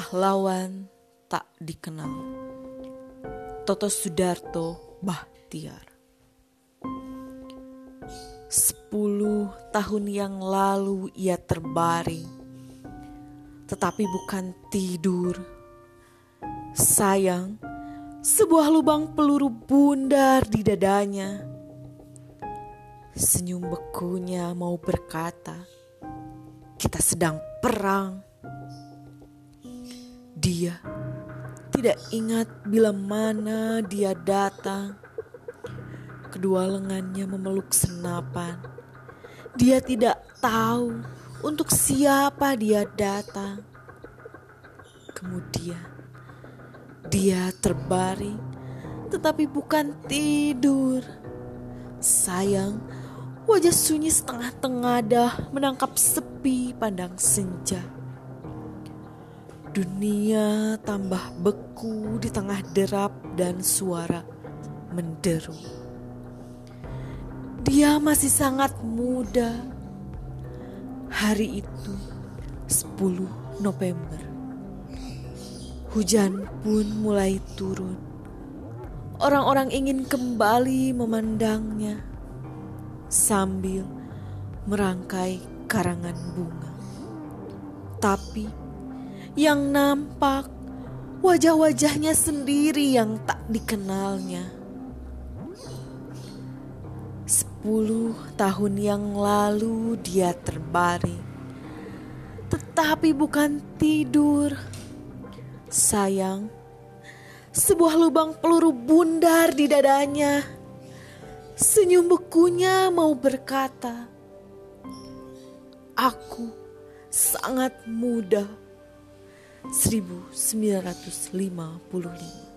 Pahlawan tak dikenal. Toto Sudarto Bahtiar. Sepuluh tahun yang lalu ia terbaring, tetapi bukan tidur. Sayang, sebuah lubang peluru bundar di dadanya. Senyum bekunya mau berkata, "Kita sedang perang." Dia tidak ingat bila mana dia datang. Kedua lengannya memeluk senapan. Dia tidak tahu untuk siapa dia datang. Kemudian dia terbaring, tetapi bukan tidur. Sayang, wajah sunyi setengah tengadah menangkap sepi pandang senja. Dunia tambah beku di tengah derap dan suara menderu. Dia masih sangat muda. Hari itu 10 November. Hujan pun mulai turun. Orang-orang ingin kembali memandangnya sambil merangkai karangan bunga. Tapi yang nampak wajah-wajahnya sendiri yang tak dikenalnya. Sepuluh tahun yang lalu dia terbaring, tetapi bukan tidur. Sayang, sebuah lubang peluru bundar di dadanya. Senyum bekunya mau berkata, "Aku sangat muda." 1955